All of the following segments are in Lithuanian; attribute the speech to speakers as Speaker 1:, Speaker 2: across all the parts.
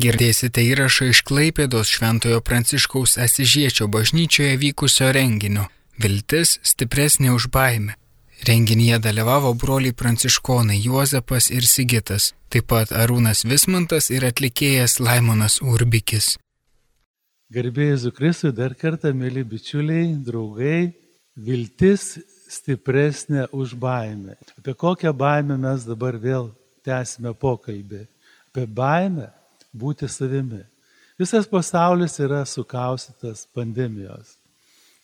Speaker 1: Girdėsite įrašą iš Klaipėdos Šventojo Pranciškaus Asižiečio bažnyčioje vykusio renginio Viltis stipresnė už baimę. Renginyje dalyvavo broliai pranciškonai Juozapas ir Sigitas, taip pat Arūnas Vismantas ir atlikėjas Laimonas Urbikis.
Speaker 2: Garbėjai Zukristui dar kartą, mėly bičiuliai, draugai, viltis stipresnė už baimę. Apie kokią baimę mes dabar vėl tęsime pokalbį. Apie baimę būti savimi. Visas pasaulis yra sukaustytas pandemijos.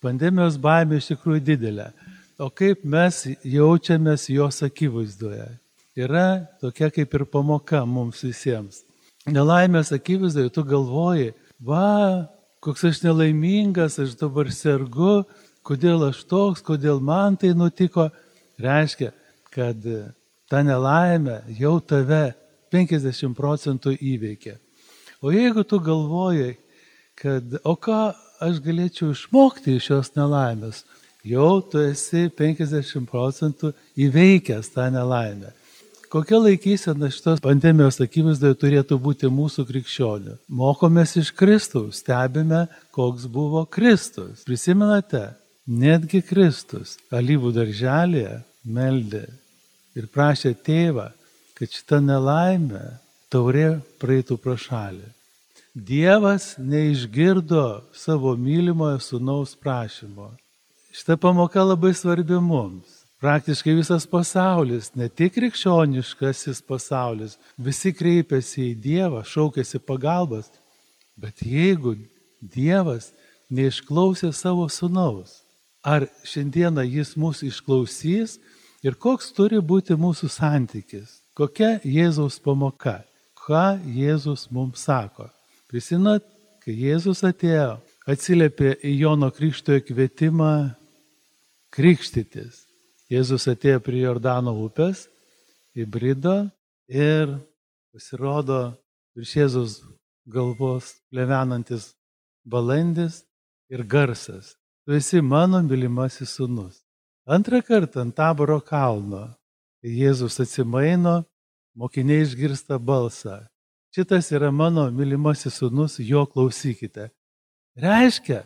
Speaker 2: Pandemijos baimė iš tikrųjų didelė o kaip mes jaučiamės jos akivaizdoje. Yra tokia kaip ir pamoka mums visiems. Nelaimės akivaizdoje tu galvoji, va, koks aš nelaimingas, aš dabar sergu, kodėl aš toks, kodėl man tai nutiko. Reiškia, kad ta nelaimė jau tave 50 procentų įveikia. O jeigu tu galvoji, kad o ką aš galėčiau išmokti iš šios nelaimės, jau tu esi 50 procentų įveikęs tą nelaimę. Kokia laikysena šitos pandemijos akivaizdoje turėtų būti mūsų krikščionių? Mokomės iš Kristaus, stebime, koks buvo Kristus. Prisimenate, netgi Kristus alyvų darželėje meldė ir prašė tėvą, kad šitą nelaimę taurė praeitų pro šalį. Dievas neišgirdo savo mylimojo sunaus prašymo. Šita pamoka labai svarbi mums. Praktiškai visas pasaulis, ne tik krikščioniškasis pasaulis, visi kreipiasi į Dievą, šaukėsi pagalbas. Bet jeigu Dievas neišklausė savo sunaus, ar šiandieną jis mūsų išklausys ir koks turi būti mūsų santykis, kokia Jėzaus pamoka, ką Jėzus mums sako. Prisinat, kai Jėzus atėjo, atsiliepė į Jono Krikštojo kvietimą krikštytis. Jėzus atėjo prie Jordano upės, įbrido ir pasirodo virš Jėzus galvos plevenantis balandis ir garsas. Tu esi mano mylimasis sunus. Antrą kartą ant taboro kalno, Jėzus atsimaino, mokiniai išgirsta balsą. Šitas yra mano mylimasis sunus, jo klausykite. Reiškia,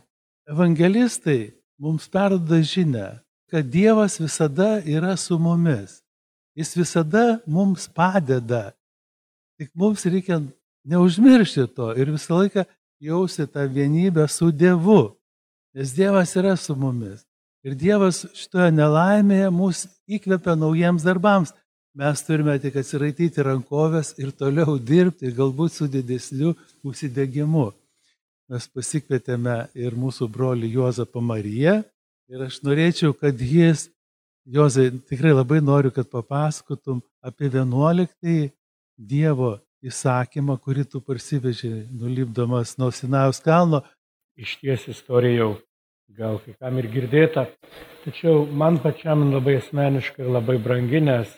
Speaker 2: evangelistai mums perdoda žinę, kad Dievas visada yra su mumis. Jis visada mums padeda. Tik mums reikia neužmiršti to ir visą laiką jausti tą vienybę su Dievu. Nes Dievas yra su mumis. Ir Dievas šitoje nelaimėje mus įkvepia naujiems darbams. Mes turime tik atsiraityti rankovės ir toliau dirbti, galbūt su didesniu užsidegimu mes pasikvietėme ir mūsų brolį Juozapą Mariją. Ir aš norėčiau, kad jis, Jozai, tikrai labai noriu, kad papasakotum apie 11 Dievo įsakymą, kurį tu parsiveži, nulipdamas nuo Sinaus kalno.
Speaker 3: Iš ties istorija jau gal kai kam ir girdėta, tačiau man pačiam labai asmeniškai ir labai branginės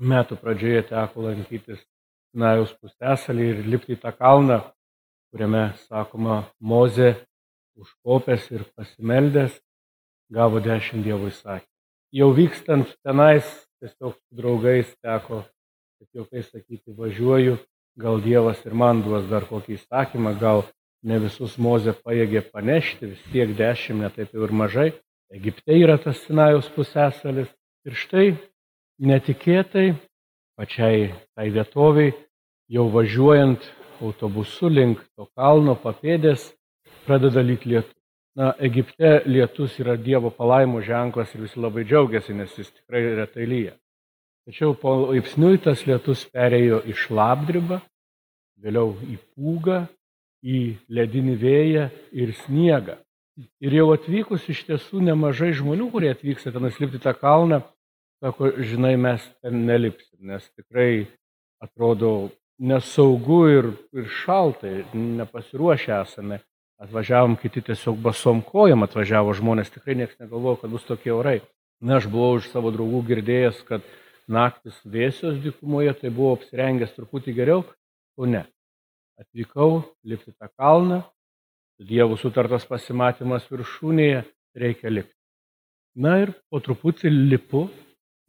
Speaker 3: metų pradžioje teko lankytis Sinajaus pusęsalį ir lipti į tą kalną kuriame sakoma Mozė užkopęs ir pasimeldęs gavo dešimt Dievo įsakymų. Jau vykstant tenais, tiesiog su draugais teko, kad jau kai sakyti, važiuoju, gal Dievas ir man duos dar kokį įsakymą, gal ne visus Mozė pajėgė panešti, vis tiek dešimt, netaip jau ir mažai. Egipte yra tas Sinajaus pusėsalis. Ir štai netikėtai pačiai tai vietoviai, jau važiuojant autobusu link to kalno papėdės pradeda lyt lietus. Na, Egipte lietus yra Dievo palaimo ženklas ir visi labai džiaugiasi, nes jis tikrai retai lyja. Tačiau palaipsniui tas lietus perėjo į šlapdribą, vėliau į pūgą, į ledinį vėją ir sniegą. Ir jau atvykus iš tiesų nemažai žmonių, kurie atvyksta ten įlipti tą kalną, sako, žinai, mes ten nelipsim, nes tikrai atrodo nesaugu ir, ir šalta, nepasiruošę esame. Atvažiavom kiti tiesiog basom kojam, atvažiavo žmonės, tikrai niekas negalvojo, kad bus tokie orai. Na, aš buvau iš savo draugų girdėjęs, kad naktis vėsios dykumoje, tai buvau apsirengęs truputį geriau, o ne. Atvykau lipti tą kalną, Dievo sutartas pasimatymas viršūnėje, reikia lipti. Na ir po truputį lipu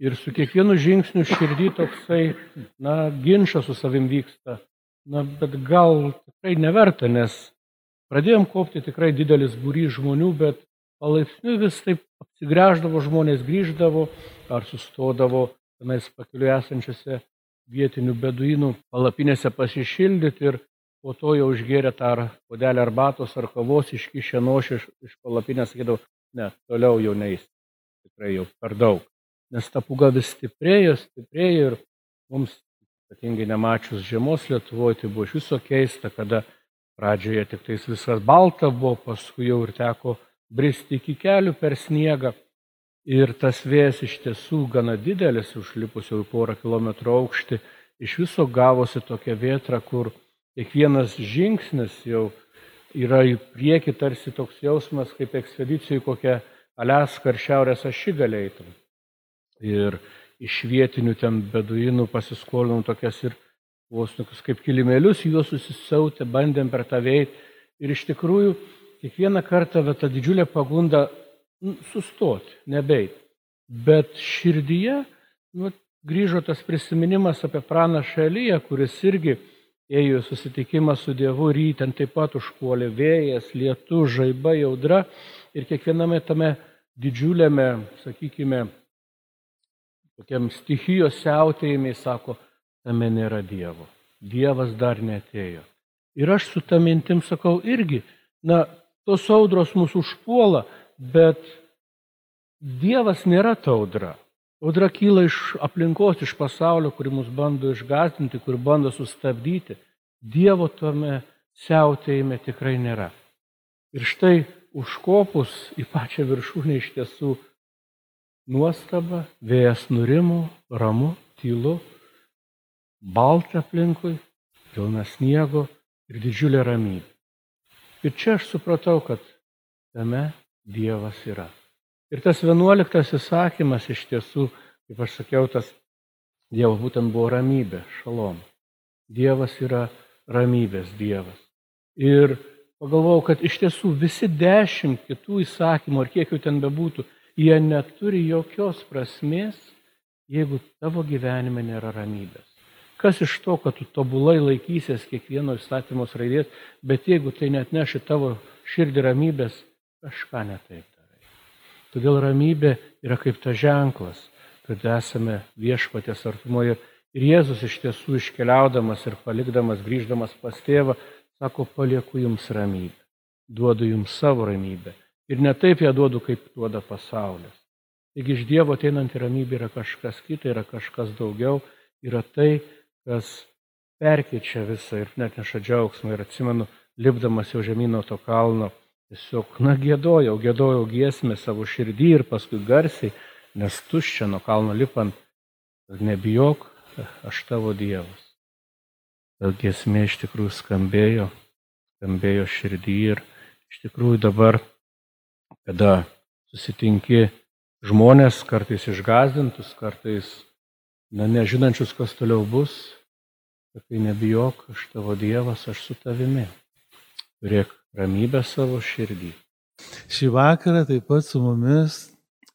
Speaker 3: Ir su kiekvienu žingsniu širdį toksai, na, ginčas su savim vyksta. Na, bet gal tikrai neverta, nes pradėjom kopti tikrai didelis būrys žmonių, bet palaipsniui vis taip apsigręždavo, žmonės grįždavo ar sustodavo tenais pakeliu esančiose vietinių beduinų palapinėse pasišildyti ir po to jau išgėrė tą podelį arbatos ar kavos, iškišę nošį iš, iš palapinės, sakydavo, ne, toliau jau neįs, tikrai jau per daug. Nes ta puga vis stiprėjo, stiprėjo ir mums ypatingai nemačius žiemos Lietuvoje, tai buvo iš viso keista, kada pradžioje tik tais viskas balta buvo, paskui jau ir teko bristi iki kelių per sniegą. Ir tas vėjas iš tiesų gana didelis, užlipus jau į porą kilometrų aukštį, iš viso gavosi tokia vietra, kur kiekvienas žingsnis jau yra į priekį tarsi toks jausmas, kaip ekspedicijai kokią Aleską ar Šiaurės ašį galėtum. Ir iš vietinių ten beduinų pasiskolinom tokias ir vos tokius kaip kilimėlius, juos susisiautę, bandėm per tą veikti. Ir iš tikrųjų kiekvieną kartą ta didžiulė pagunda nu, sustoti, nebeit. Bet širdyje nu, grįžo tas prisiminimas apie pranašą Eliją, kuris irgi ėjo į susitikimą su Dievu, ryten taip pat užpuolė vėjas, lietu, žaiba, jaudra ir kiekviename tame didžiuliame, sakykime, tokiam stichijos siautėjimai, sako, tame nėra Dievo. Dievas dar netėjo. Ir aš su tą mintim sakau irgi, na, tos audros mūsų užpuola, bet Dievas nėra ta audra. Audra kyla iš aplinkos, iš pasaulio, kuri mus bando išgazdinti, kur bando sustabdyti. Dievo tame siautėjime tikrai nėra. Ir štai užkopus į pačią viršūnę iš tiesų nuostaba, vėjas nurimo, ramu, tylu, balta aplinkui, pilna sniego ir didžiulė ramybė. Ir čia aš supratau, kad tame Dievas yra. Ir tas vienuoliktas įsakymas iš tiesų, kaip aš sakiau, tas Dievo būtent buvo ramybė, šalom. Dievas yra ramybės Dievas. Ir pagalvojau, kad iš tiesų visi dešimt kitų įsakymų, ar kiek jų ten bebūtų, jie neturi jokios prasmės, jeigu tavo gyvenime nėra ramybės. Kas iš to, kad tu tobulai laikysies kiekvieno įstatymos raidės, bet jeigu tai net neši tavo širdį ramybės, kažką netaip. Todėl ramybė yra kaip ta ženklas, kad esame viešpatės artumoje. Ir Jėzus iš tiesų iškeliaudamas ir palikdamas, grįždamas pas tėvą, sako, palieku jums ramybę, duodu jums savo ramybę. Ir ne taip ją duodu, kaip duoda pasaulis. Taigi iš Dievo ateinanti ramybė yra kažkas kita, yra kažkas daugiau, yra tai, kas perkeičia visą ir net neša džiaugsmą. Ir atsimenu, lipdamas jau žemyno to kalno, tiesiog, na, gėdojau, gėdojau giesmę savo širdį ir paskui garsiai, nes tuščia nuo kalno lipant, nebijok, aš tavo Dievas. Ta giesmė iš tikrųjų skambėjo, skambėjo širdį ir iš tikrųjų dabar kada susitinki žmonės, kartais išgazdintus, kartais na, nežinančius, kas toliau bus, sakai, nebijok, aš tavo Dievas, aš su tavimi. Turėk ramybę savo širdį.
Speaker 2: Šį vakarą taip pat su mumis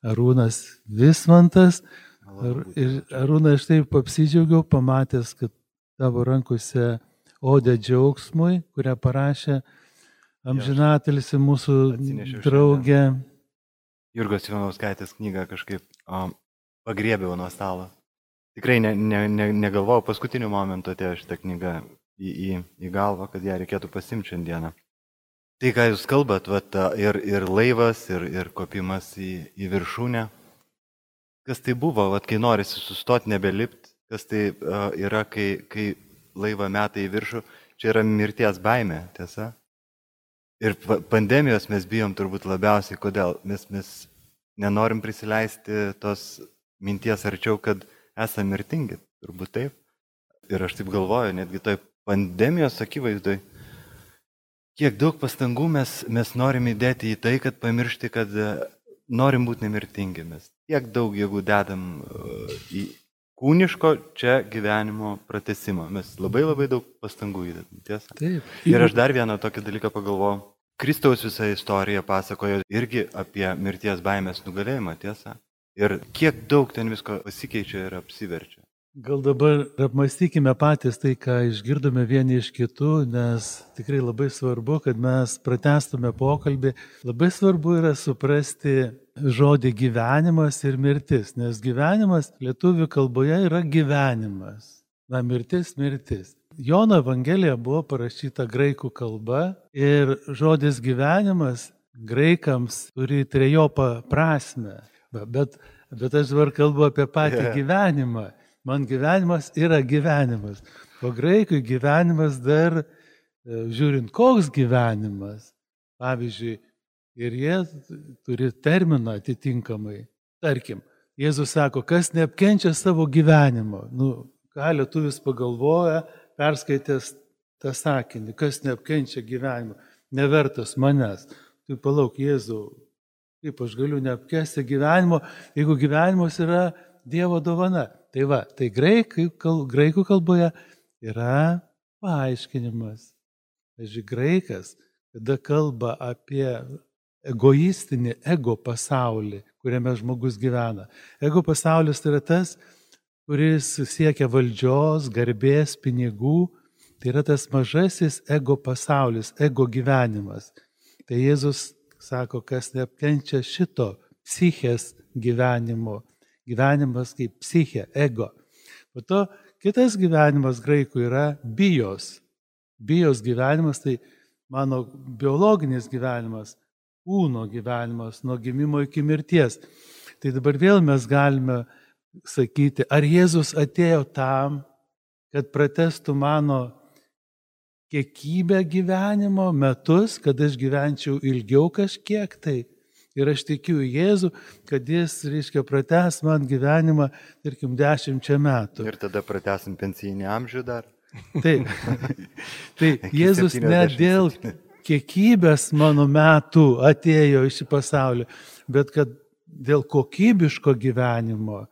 Speaker 2: Arūnas Vismantas. Ar, ir Arūnas aš taip apsidžiaugiau, pamatęs, kad tavo rankose odė džiaugsmui, kurią parašė Amžinatelisi mūsų draugė.
Speaker 4: Jurgos Ivanauskaitės knygą kažkaip o, pagrėbiau nuo stalo. Tikrai ne, ne, ne, negalvojau paskutiniu momentu atėjo šitą knygą į, į, į galvą, kad ją reikėtų pasimti šiandieną. Tai, ką jūs kalbat, vat, ir, ir laivas, ir, ir kopimas į, į viršūnę. Kas tai buvo, vat, kai norisi sustoti, nebelipti, kas tai uh, yra, kai, kai laivą meta į viršų, čia yra mirties baime, tiesa? Ir pandemijos mes bijom turbūt labiausiai, kodėl mes, mes nenorim prisileisti tos minties arčiau, kad esame mirtingi, turbūt taip. Ir aš taip galvoju, netgi toj pandemijos akivaizdoj, kiek daug pastangų mes, mes norim įdėti į tai, kad pamiršti, kad e, norim būti nemirtingi. Mes tiek daug jėgų dedam e, į kūniško čia gyvenimo pratesimą. Mes labai labai daug pastangų įdedam, tiesa. Taip. Ir aš dar vieną tokį dalyką pagalvojau. Kristaus visa istorija pasakojo irgi apie mirties baimės nugalėjimą, tiesa. Ir kiek daug ten visko pasikeičia ir apsiverčia.
Speaker 2: Gal dabar apmastykime patys tai, ką išgirdome vieni iš kitų, nes tikrai labai svarbu, kad mes pratestume pokalbį. Labai svarbu yra suprasti žodį gyvenimas ir mirtis, nes gyvenimas lietuvių kalboje yra gyvenimas. Na, mirtis, mirtis. Jono Evangelija buvo parašyta graikų kalba ir žodis gyvenimas graikams turi trejopą prasme. Bet, bet aš dabar kalbu apie patį yeah. gyvenimą. Man gyvenimas yra gyvenimas. O graikui gyvenimas dar, e, žiūrint, koks gyvenimas. Pavyzdžiui, ir jie turi terminą atitinkamai. Tarkim, Jėzus sako, kas neapkenčia savo gyvenimo. Nu, ką lietuvis pagalvoja, perskaitęs tą sakinį, kas neapkenčia gyvenimo, nevertas manęs. Tai palauk, Jėzau, kaip aš galiu neapkesti gyvenimo, jeigu gyvenimas yra Dievo dovana. Tai va, tai graikų, kal, graikų kalboje yra paaiškinimas. Taigi graikas, kada kalba apie egoistinį ego pasaulį, kuriame žmogus gyvena. Ego pasaulis tai yra tas, kuris siekia valdžios, garbės, pinigų. Tai yra tas mažasis ego pasaulis, ego gyvenimas. Tai Jėzus sako, kas neapkenčia šito psichės gyvenimo gyvenimas kaip psichė, ego. Po to kitas gyvenimas graikų yra bijos. Bijos gyvenimas tai mano biologinis gyvenimas, kūno gyvenimas nuo gimimo iki mirties. Tai dabar vėl mes galime sakyti, ar Jėzus atėjo tam, kad pratestų mano kiekybę gyvenimo, metus, kad aš gyvenčiau ilgiau kažkiek tai. Ir aš tikiu Jėzų, kad jis, reiškia, prates man gyvenimą, tarkim, dešimčia metų.
Speaker 4: Ir tada pratesim pensinį amžių dar.
Speaker 2: Taip. tai Jėzus ne dėl kiekybės mano metų atėjo į šį pasaulį, bet kad dėl kokybiško gyvenimo.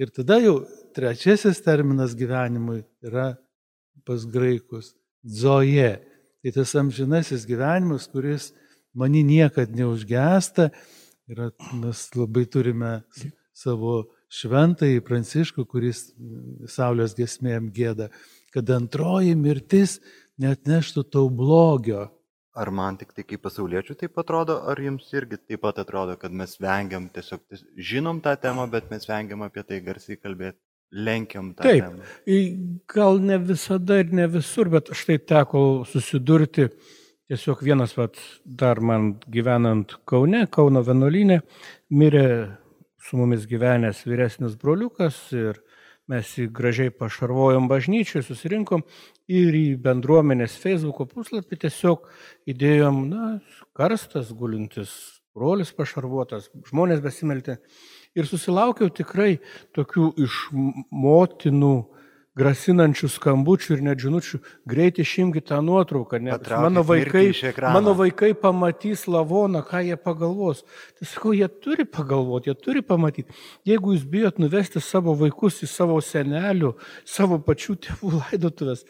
Speaker 2: Ir tada jau trečiasis terminas gyvenimui yra pas graikus - zoje. Tai tas amžinasis gyvenimas, kuris mani niekad neužgesta. Ir mes labai turime savo šventąjį Pranciškų, kuris Saulės gesmėm gėda, kad antroji mirtis net neštų tau blogio.
Speaker 4: Ar man tik tai kaip pasauliečių taip atrodo, ar jums irgi taip pat atrodo, kad mes vengiam tiesiog, žinom tą temą, bet mes vengiam apie tai garsiai kalbėti, lenkiam tą
Speaker 3: taip,
Speaker 4: temą?
Speaker 3: Taip, gal ne visada ir ne visur, bet štai teko susidurti Tiesiog vienas, vat, dar man gyvenant Kaune, Kauno vienuolynė, mirė su mumis gyvenęs vyresnis broliukas ir mes jį gražiai pašarvojom bažnyčiai, susirinkom ir į bendruomenės Facebook'o puslapį tiesiog įdėjom, na, karstas gulintis, brolis pašarvuotas, žmonės besimeltė. Ir susilaukiau tikrai tokių iš motinų, grasinančių skambučių ir net žinučių, greit išimkite tą nuotrauką, nes mano vaikai, mano vaikai pamatys lavoną, ką jie pagalvos. Tai sakau, jie turi pagalvoti, jie turi pamatyti. Jeigu jūs bijot nuvesti savo vaikus į savo senelių, savo pačių tėvų laidotuvės,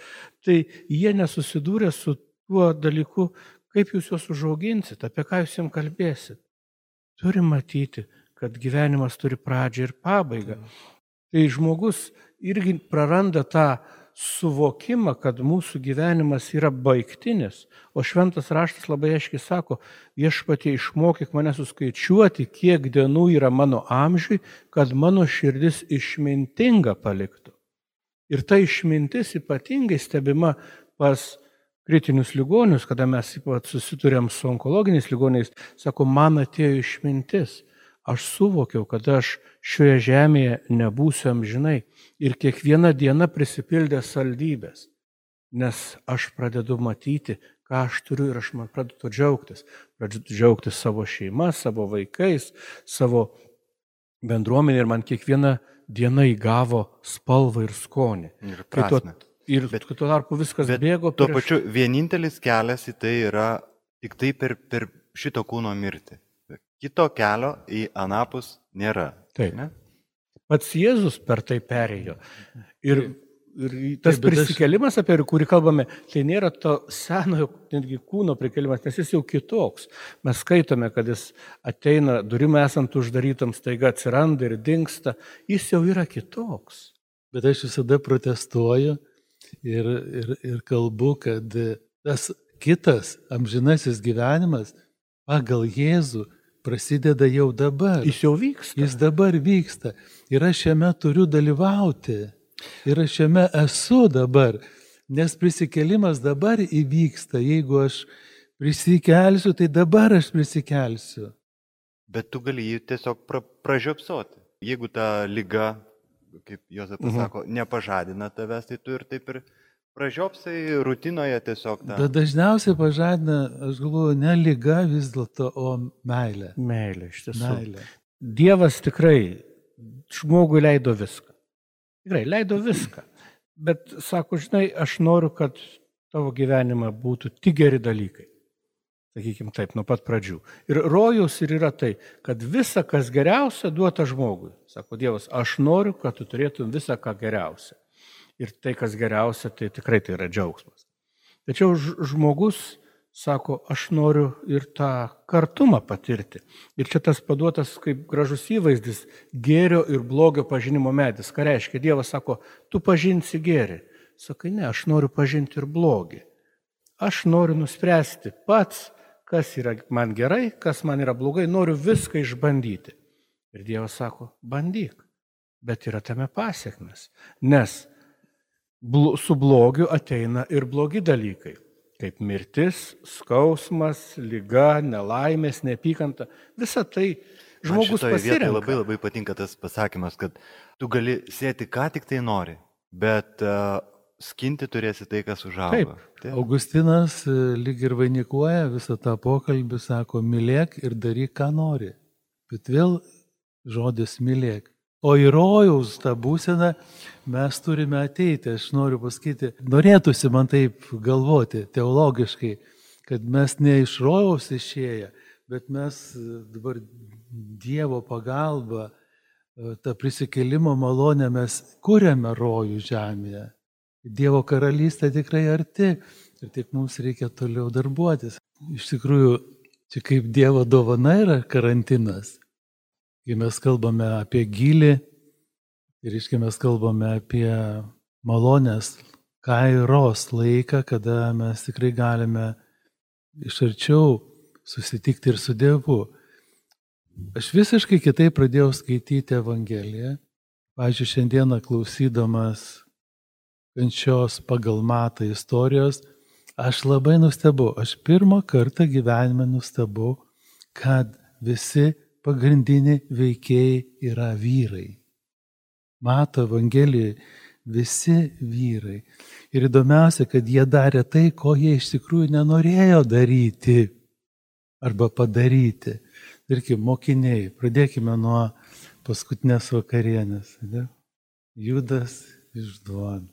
Speaker 3: tai jie nesusidūrė su tuo dalyku, kaip jūs juos užauginsit, apie ką jūs jiems kalbėsit. Turi matyti, kad gyvenimas turi pradžią ir pabaigą. Tai žmogus irgi praranda tą suvokimą, kad mūsų gyvenimas yra baigtinis, o šventas raštas labai aiškiai sako, viešpatie išmokyk mane suskaičiuoti, kiek dienų yra mano amžiui, kad mano širdis išmintinga paliktų. Ir ta išmintis ypatingai stebima pas kritinius ligonius, kada mes ypat susiturėm su onkologiniais ligoniais, sako, man atėjo išmintis aš suvokiau, kad aš šioje žemėje nebūsiu amžinai ir kiekviena diena prisipildė saldybės, nes aš pradedu matyti, ką aš turiu ir aš man pradedu džiaugtis. Pradedu džiaugtis savo šeima, savo vaikais, savo bendruomenė ir man kiekviena diena įgavo spalvą ir skonį.
Speaker 4: Ir prasme.
Speaker 3: Tuo, ir bet, tuo tarpu viskas bet bėgo.
Speaker 4: Tuo prieš... pačiu vienintelis kelias į tai yra tik tai per, per šito kūno mirtį. Kito kelio į Anapus nėra.
Speaker 3: Taip. Ne? Pats Jėzus per tai perėjo. Ir, ir tas Taip, prisikelimas, aš... apie kurį kalbame, tai nėra to senojo netgi kūno prikelimas, nes jis jau kitoks. Mes skaitome, kad jis ateina, durim esant uždarytam, staiga atsiranda ir dinksta. Jis jau yra kitoks.
Speaker 2: Bet aš visada protestuoju ir, ir, ir kalbu, kad tas kitas amžinasis gyvenimas pagal Jėzų prasideda jau dabar.
Speaker 3: Jis jau vyksta.
Speaker 2: Jis dabar vyksta. Ir aš šiame turiu dalyvauti. Ir aš šiame esu dabar. Nes prisikelimas dabar įvyksta. Jeigu aš prisikelsiu, tai dabar aš prisikelsiu.
Speaker 4: Bet tu gali jį tiesiog pra, pražiopsoti. Jeigu ta lyga, kaip Jozapas mhm. sako, nepažadina tavęs, tai tu ir taip ir pražiopsai rutinoje tiesiog. Ta.
Speaker 2: Bet dažniausiai pažadina, aš galvoju, ne lyga vis dėlto, o meilė.
Speaker 3: Meilė, iš tiesų.
Speaker 2: Meilė.
Speaker 3: Dievas tikrai žmogui leido viską. Tikrai leido viską. Bet sako, žinai, aš noriu, kad tavo gyvenime būtų tik geri dalykai. Sakykime taip, nuo pat pradžių. Ir rojus ir yra tai, kad visa, kas geriausia, duota žmogui. Sako Dievas, aš noriu, kad tu turėtum visą, ką geriausia. Ir tai, kas geriausia, tai tikrai tai yra džiaugsmas. Tačiau žmogus sako, aš noriu ir tą kartumą patirti. Ir čia tas paduotas kaip gražus įvaizdis - gėrio ir blogio pažinimo medis. Ką reiškia? Dievas sako, tu pažinsi gėrį. Sakai, ne, aš noriu pažinti ir blogį. Aš noriu nuspręsti pats, kas yra man gerai, kas man yra blogai, noriu viską išbandyti. Ir Dievas sako, bandyk, bet yra tame pasiekmes, nes su blogiu ateina ir blogi dalykai, kaip mirtis, skausmas, lyga, nelaimės, neapykanta, visa tai žmogus pasirenka.
Speaker 4: Labai labai patinka tas pasakymas, kad tu gali sėti ką tik tai nori, bet uh, skinti turėsi tai, kas užauga.
Speaker 2: Taip. Taip. Augustinas e, lyg ir vainikuoja visą tą pokalbį, sako, mylėk ir daryk, ką nori. Bet vėl žodis mylėk. O į rojaus tą būseną mes turime ateiti. Aš noriu pasakyti, norėtųsi man taip galvoti teologiškai, kad mes ne iš rojaus išėję, bet mes e, dabar Dievo pagalba, e, tą prisikelimo malonę mes kuriame rojų žemėje. Dievo karalystė tikrai arti ir tik mums reikia toliau darbuotis. Iš tikrųjų, čia kaip Dievo dovana yra karantinas. Kai mes kalbame apie gilį ir iškai mes kalbame apie malonės kairos laiką, kada mes tikrai galime iš arčiau susitikti ir su Dievu. Aš visiškai kitaip pradėjau skaityti Evangeliją. Pavyzdžiui, šiandieną klausydamas kančios pagal matą istorijos, aš labai nustebau, aš pirmą kartą gyvenime nustebau, kad visi pagrindiniai veikėjai yra vyrai. Mato Evangelijoje visi vyrai. Ir įdomiausia, kad jie darė tai, ko jie iš tikrųjų nenorėjo daryti arba padaryti. Tarkim, mokiniai, pradėkime nuo paskutinės vakarienės. Ne? Judas išduoda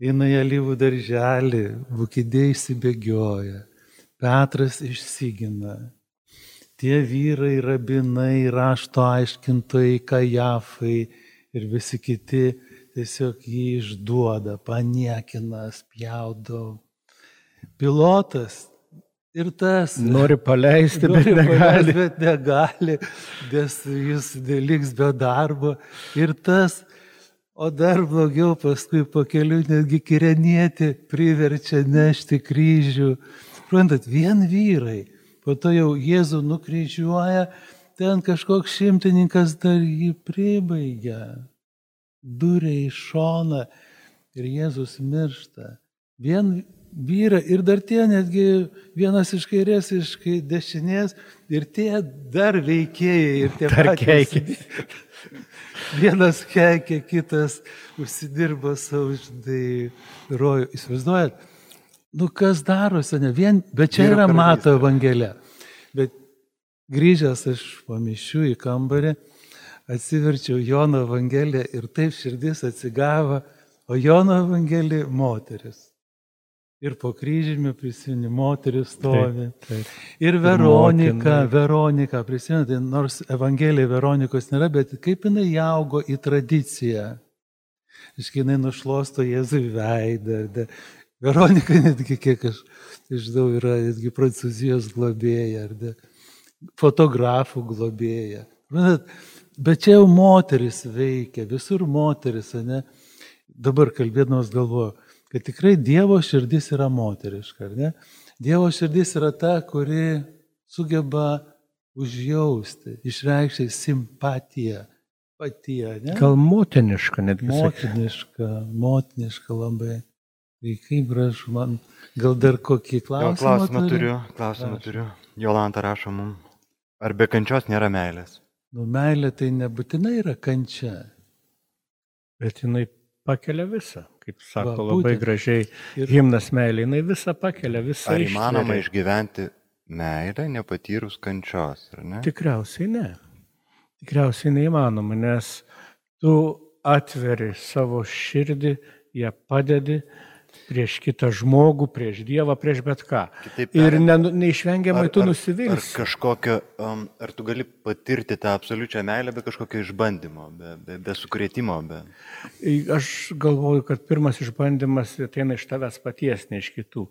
Speaker 2: eina į alyvų darželį, vukidė įsibėgioja, Petras išsigina. Tie vyrai, rabinai, rašto aiškintojai, kajafai ir visi kiti tiesiog jį išduoda, paniekina, spjaudo. Pilotas ir tas.
Speaker 3: Nori paleisti, nori bet negali. Paleisti,
Speaker 2: bet negali, nes jis liks be darbo. Ir tas O dar blogiau paskui po kelių netgi kirenietį priverčia nešti kryžių. Suprantat, vien vyrai. Po to jau Jėzų nukryžiuoja, ten kažkoks šimtininkas dar jį pribaigia. Duria į šoną ir Jėzus miršta. Vien vyrai ir dar tie netgi vienas iš kairės, iš dešinės ir tie dar veikėjai ir tie
Speaker 3: dar patys.
Speaker 2: Vienas keikia, kitas užsidirba savo žinai rojų. Įsivaizduojat, nu kas darosi, ne vien, bet čia yra mato evangelija. Bet grįžęs aš pamišiu į kambarį, atsiverčiau Jono evangeliją ir taip širdis atsigavo, o Jono evangelija moteris. Ir po kryžiumi prisimeni, moteris stovi. Taip, taip. Ir Veronika, ir Veronika, prisimenate, nors Evangelijai Veronikos nėra, bet kaip jinai augo į tradiciją. Iškai jinai nušlosto Jėzui veidą. Veronika netgi, kiek aš žinau, yra netgi prancūzijos globėja, ar de, fotografų globėja. Bet čia jau moteris veikia, visur moteris, ne? Dabar kalbėdamas galvoju, kad tikrai Dievo širdis yra moteriška, ar ne? Dievo širdis yra ta, kuri sugeba užjausti, išreikšti simpatiją, patiją, ne?
Speaker 3: Gal motiniška netgi.
Speaker 2: Motiniška, motiniška labai. Tai kaip gražu, man gal dar kokį
Speaker 4: Jo,
Speaker 2: klausimą,
Speaker 4: klausimą
Speaker 2: turi?
Speaker 4: turiu, klausimą
Speaker 2: Prašom.
Speaker 4: turiu. Jolanta rašo mum. Ar be kančios nėra meilės?
Speaker 2: Nu, meilė tai nebūtinai yra kančia.
Speaker 3: Bet jinai pakelia visą, kaip sako
Speaker 2: Va,
Speaker 3: labai
Speaker 2: būtent.
Speaker 3: gražiai.
Speaker 2: Ir-
Speaker 3: Himnas meilė, jinai visą pakelia, visą
Speaker 4: Ar įmanoma
Speaker 3: ištveria.
Speaker 4: išgyventi meilę nepatyrus kančios, ar ne?
Speaker 3: Tikriausiai ne. Tikriausiai neįmanoma, nes tu atveri savo širdį, ją padedi prieš kitą žmogų, prieš Dievą, prieš bet ką.
Speaker 4: Kitaip
Speaker 3: Ir ne, neišvengiamai tu
Speaker 4: Ar
Speaker 3: nusivilsi.
Speaker 4: kažkokio, um, ar tu gali patirti tą absoliučią meilę be kažkokio išbandymo, be, be, be sukrėtimo, be...
Speaker 3: Aš galvoju, kad pirmas išbandymas ateina iš tavęs paties, ne iš kitų,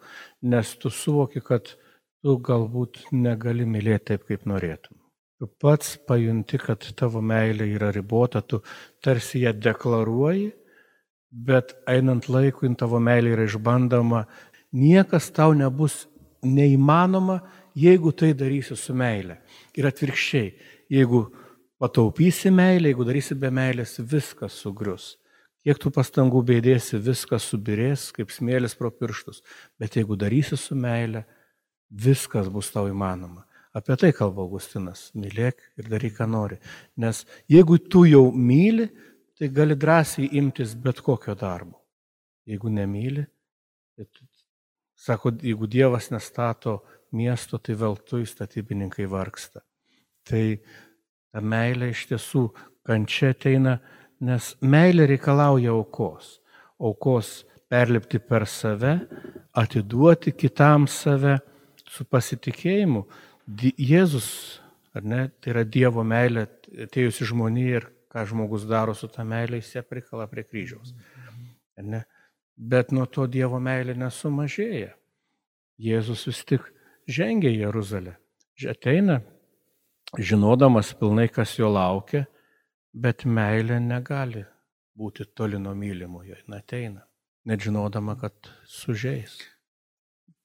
Speaker 3: nes tu suvoki, kad tu galbūt negali mylėti taip, kaip norėtum. Tu pats pajunti, kad tavo meilė yra ribota, tu tarsi ją deklaruoji, bet einant laikui tavo meilė yra išbandoma, niekas tau nebus neįmanoma, jeigu tai darysi su meilė. Ir atvirkščiai, jeigu pataupysi meilę, jeigu darysi be meilės, viskas sugrius. Kiek tų pastangų beidėsi, viskas subirės kaip smėlis pro pirštus. Bet jeigu darysi su meilė, viskas bus tau įmanoma. Apie tai kalba Augustinas. Mylėk ir daryk, ką nori. Nes jeigu tu jau myli, tai gali drąsiai imtis bet kokio darbo. Jeigu nemyli, tai sako, jeigu Dievas nestato miesto, tai veltui statybininkai vargsta. Tai ta meilė iš tiesų kančia ateina, nes meilė reikalauja aukos. Aukos perlipti per save, atiduoti kitam save su pasitikėjimu. Jėzus, ar ne, tai yra Dievo meilė atėjusi žmonija ir ką žmogus daro su ta meilė, jis ją prikala prie kryžiaus. Ne? Bet nuo to Dievo meilė nesumažėja. Jėzus vis tik žengia į Jeruzalę. Ateina, žinodamas pilnai, kas jo laukia, bet meilė negali būti toli nuo mylimojo. Jis ateina, net žinodama, kad sužeis.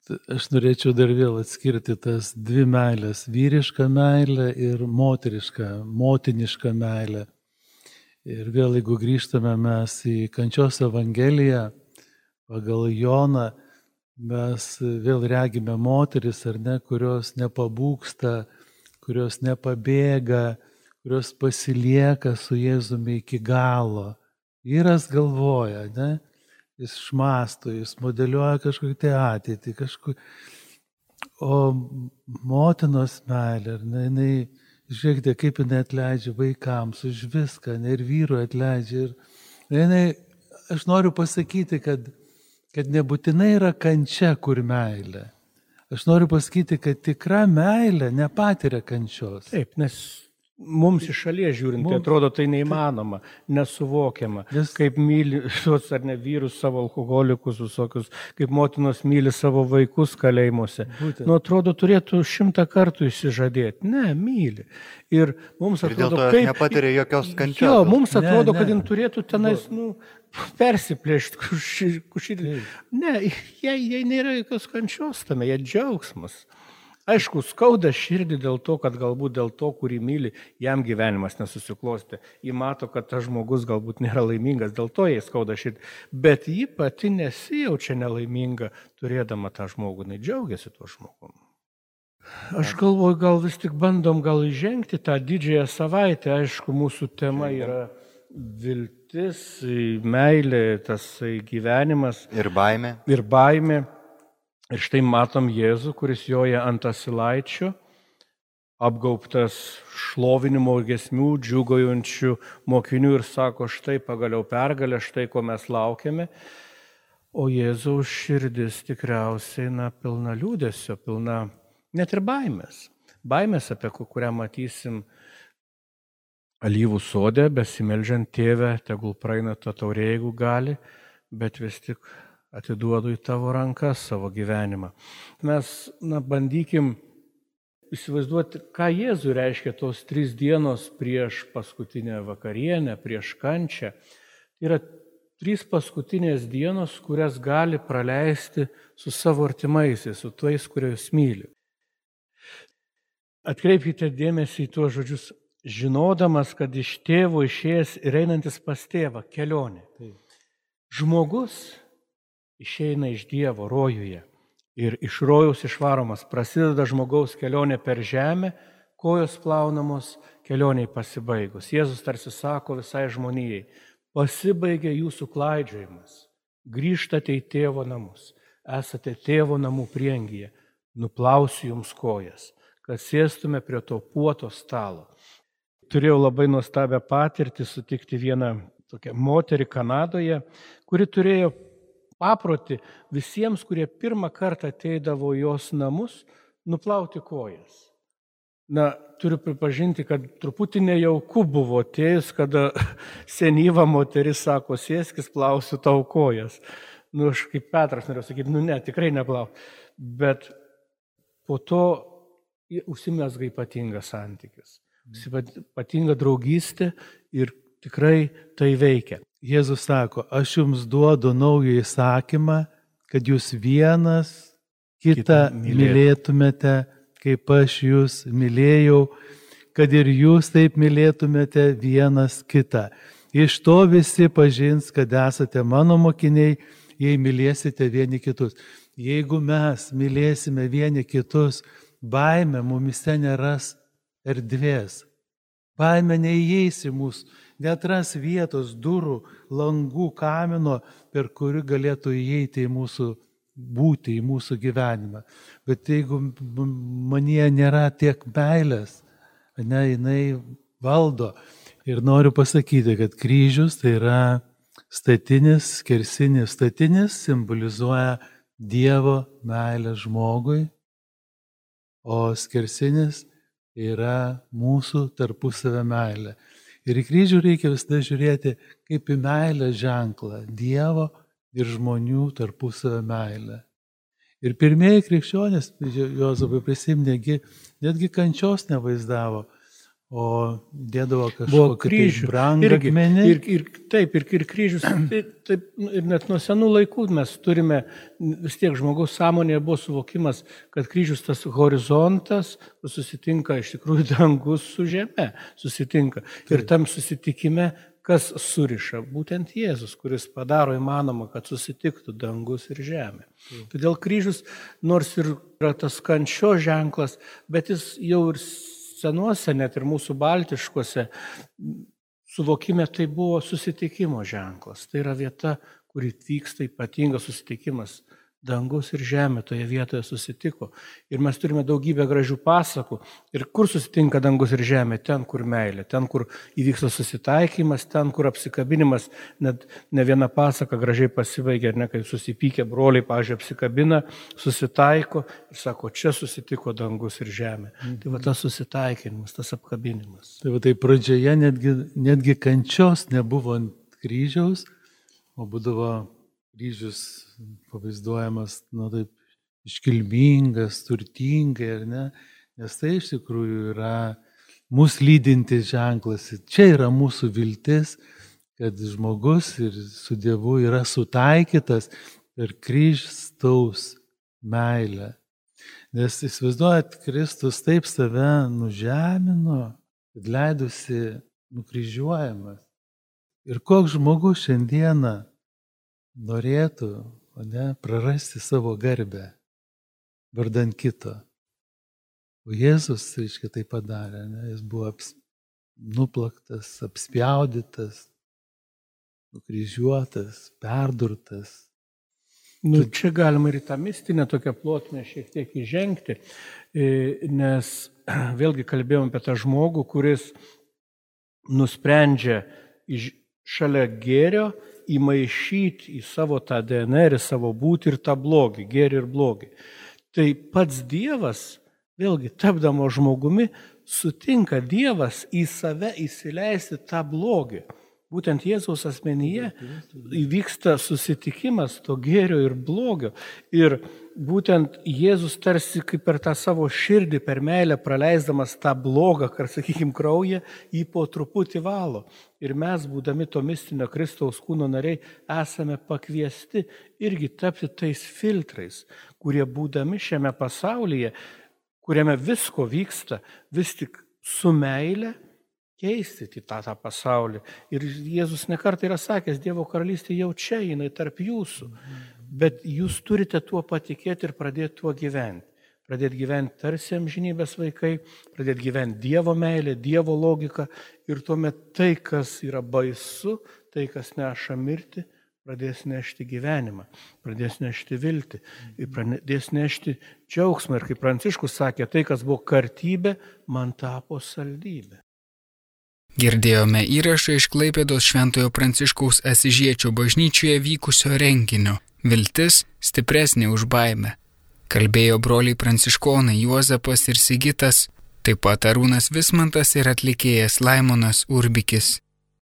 Speaker 2: Aš norėčiau dar vėl atskirti tas dvi meilės - vyrišką meilę ir moterišką, motinišką meilę. Ir vėl, jeigu grįžtame mes į kančios evangeliją, pagal Joną, mes vėl regime moteris, ar ne, kurios nepabūksta, kurios nepabėga, kurios pasilieka su Jėzumi iki galo. Vyras galvoja, ne? Jis šmasto, jis modeliuoja kažkokią tai ateitį, kažkur. O motinos meilė, ar ne, jinai, žiūrėkite, kaip jinai atleidžia vaikams už viską, ne ir vyrui atleidžia. Ir jinai, aš noriu pasakyti, kad, kad nebūtinai yra kančia, kur meilė. Aš noriu pasakyti, kad tikra meilė nepatiria kančios.
Speaker 3: Taip, nes mums iš šalies žiūrint, tai
Speaker 2: Mums-
Speaker 3: atrodo tai neįmanoma, nesuvokiama.
Speaker 2: Nes-
Speaker 3: Kaip myli šios ar ne vyrus savo alkoholikus visokius, kaip motinos myli savo vaikus kalėjimuose.
Speaker 2: Būtent.
Speaker 3: Nu, atrodo, turėtų šimtą kartų įsižadėti. Ne, myli. Ir mums
Speaker 4: Ir dėl
Speaker 3: atrodo,
Speaker 4: to
Speaker 3: kaip...
Speaker 4: nepatiria jokios kančios.
Speaker 3: Jo, mums
Speaker 2: Ne,
Speaker 3: atrodo,
Speaker 2: ne.
Speaker 3: kad jin turėtų tenais, nu, persiplėšti kušį. Ne, jai, jai nėra jokios kančios tame, jai džiaugsmas. Aišku, skauda širdį dėl to, kad galbūt dėl to, kurį myli, jam gyvenimas nesusiklosti. Ji mato, kad tas žmogus galbūt nėra laimingas, dėl to jai skauda širdį. Bet ji pati nesijaučia nelaiminga, turėdama tą žmogų, jinai džiaugiasi tuo žmogumi. Aš galvoju, gal vis tik bandom gal įžengti tą didžiąją savaitę. Aišku, mūsų tema yra viltis, meilė, tas gyvenimas
Speaker 4: Ir baime.
Speaker 3: ir baimė. Ir štai matom Jėzų, kuris joja ant asilaičio, apgaubtas šlovinimo gesmių, džiugojančių mokinių ir sako, štai pagaliau pergalė, štai ko mes laukiame. O Jėzaus širdis tikriausiai, na, pilna liūdėsio, pilna net ir baimės. Baimės, apie ku- kurią matysim alyvų sodė, besimeldžiant tėvę, tegul praeina ta taurė, jeigu gali, bet vis tik atiduodu į tavo rankas savo gyvenimą. Mes, na, bandykim įsivaizduoti, ką Jėzui reiškia tos trys dienos prieš paskutinę vakarienę, prieš kančią. Tai yra trys paskutinės dienos, kurias gali praleisti su savo artimaisiais, su tais, kuriuos myli. Atkreipkite dėmesį į tuos žodžius, žinodamas, kad iš tėvo išėjęs ir einantis pas tėvą kelionė. Žmogus išeina iš Dievo rojuje ir iš rojaus išvaromas. Prasideda žmogaus kelionė per žemę, kojos plaunamos, kelioniai pasibaigus. Jėzus tarsi sako visai žmonijai, pasibaigė jūsų klaidžiojimas, grįžtate į tėvo namus, esate tėvo namų priengyje, nuplausiu jums kojas, kad sėstume prie to puoto stalo. Turėjau labai nuostabią patirtį sutikti vieną tokią moterį Kanadoje, kuri turėjo paproti visiems, kurie pirmą kartą ateidavo į jos namus, nuplauti kojas. Na, turiu pripažinti, kad truputį nejauku buvo atėjus, kada senyva moteris sako, sėskis, plausiu tau kojas. Nu, aš kaip Petras noriu sakyti, nu ne, tikrai neplau. Bet po to užsimesga ypatingas santykis. Ypatinga draugystė ir tikrai tai veikia.
Speaker 2: Jėzus sako, aš jums duodu naują įsakymą, kad jūs vienas kitą, kitą mylėtumėte kaip aš jūs mylėjau, kad ir jūs taip mylėtumėte vienas kitą. Iš to visi pažins, kad esate mano mokiniai, jei mylėsite vieni kitus. Jeigu mes mylėsime vieni kitus, baime mumise neras erdvės. Baime neįeis į mūsų, netras vietos, durų, langų, kamino, per kurį galėtų įeiti į mūsų būti, į mūsų gyvenimą. Bet jeigu manie nėra tiek meilės, ne, jinai valdo. Ir noriu pasakyti, kad kryžius tai yra statinis, skersinis statinis, simbolizuoja Dievo meilę žmogui, o skersinis yra mūsų tarpusavę meilė. Ir į kryžių reikia visada žiūrėti kaip į meilę ženklą Dievo ir žmonių tarpusavę meilę. Ir pirmieji krikščionys, Jozapai prisimnegi, netgi kančios nevaizdavo, o dėdavo kažkokį kryžių. Tai
Speaker 3: brangakmenį. Ir, ir, taip, ir, ir kryžius, taip, taip, nu, ir net nuo senų laikų mes turime, vis tiek žmogaus sąmonėje buvo suvokimas, kad kryžius tas horizontas, susitinka iš tikrųjų dangus su žeme, susitinka. Ir tam susitikime kas suriša? Būtent Jėzus, kuris padaro įmanoma, kad susitiktų dangus ir žemė. Todėl kryžius, nors ir yra tas kančio ženklas, bet jis jau ir senuose, net ir mūsų baltiškuose suvokime tai buvo susitikimo ženklas. Tai yra vieta, kur vyksta ypatingas susitikimas dangus ir žemė toje vietoje susitiko. Ir mes turime daugybę gražių pasakų. Ir kur susitinka dangus ir žemė? Ten, kur meilė, ten, kur įvyksta susitaikymas, ten, kur apsikabinimas. Net ne viena pasaka gražiai pasibaigia, ne, kai susipykę broliai, pažiūrėjau, apsikabina, susitaiko ir sako, čia susitiko dangus ir žemė. Mhm. Tai va tas susitaikinimas, tas apkabinimas.
Speaker 2: Tai va tai pradžioje netgi, netgi kančios nebuvo ant kryžiaus, o būdavo kryžius pavaizduojamas, na taip, iškilmingas, turtingai, ar ne? Nes tai iš tikrųjų yra mūsų lydintis ženklas. Čia yra mūsų viltis, kad žmogus ir su Dievu yra sutaikytas per Kristaus meilę. Nes įsivaizduojat, Kristus taip save nužemino, kad leidusi nukryžiuojamas. Ir koks žmogus šiandieną norėtų ne, prarasti savo garbę vardant kito. O Jėzus, reiškia, tai padarė. Ne? Jis buvo aps, nuplaktas, apspjaudytas, nukryžiuotas, perdurtas.
Speaker 3: Nu, čia galima ir tą mistinę tokią plotmę šiek tiek įžengti, e, nes vėlgi kalbėjom apie tą žmogų, kuris nusprendžia iš, šalia gėrio įmaišyti į savo tą DNR, į savo būti ir tą blogį, gėrį ir blogį. Tai pats Dievas, vėlgi tapdamo žmogumi, sutinka Dievas į save įsileisti tą blogį. Būtent Jėzaus asmenyje įvyksta susitikimas to gėrio ir blogio. Ir būtent Jėzus tarsi kaip per tą savo širdį, per meilę praleisdamas tą blogą, ar sakykime, kraują, jį po truputį valo. Ir mes, būdami to mistinio Kristaus kūno nariai, esame pakviesti irgi tapti tais filtrais, kurie būdami šiame pasaulyje, kuriame visko vyksta, vis tik su meile keisti tą, tą pasaulį. Ir Jėzus nekartai yra sakęs, Dievo karalystė jau čia, jinai tarp jūsų. Bet jūs turite tuo patikėti ir pradėti tuo gyventi. Pradėti gyventi tarsi amžinybės vaikai, pradėti gyventi Dievo meilę, Dievo logiką ir tuomet tai, kas yra baisu, tai, kas neša mirti, pradės nešti gyvenimą, pradės nešti viltį ir pradės nešti džiaugsmą. Ir kaip Pranciškus sakė, tai, kas buvo kartybė, man tapo saldybė.
Speaker 1: Girdėjome įrašą iš Klaipėdos Šventojo Pranciškaus Asižiečio bažnyčioje vykusio renginio Viltis stipresnė už baimę. Kalbėjo broliai pranciškonai Juozapas ir Sigitas, taip pat Arūnas Vismantas ir atlikėjas Laimonas Urbikis.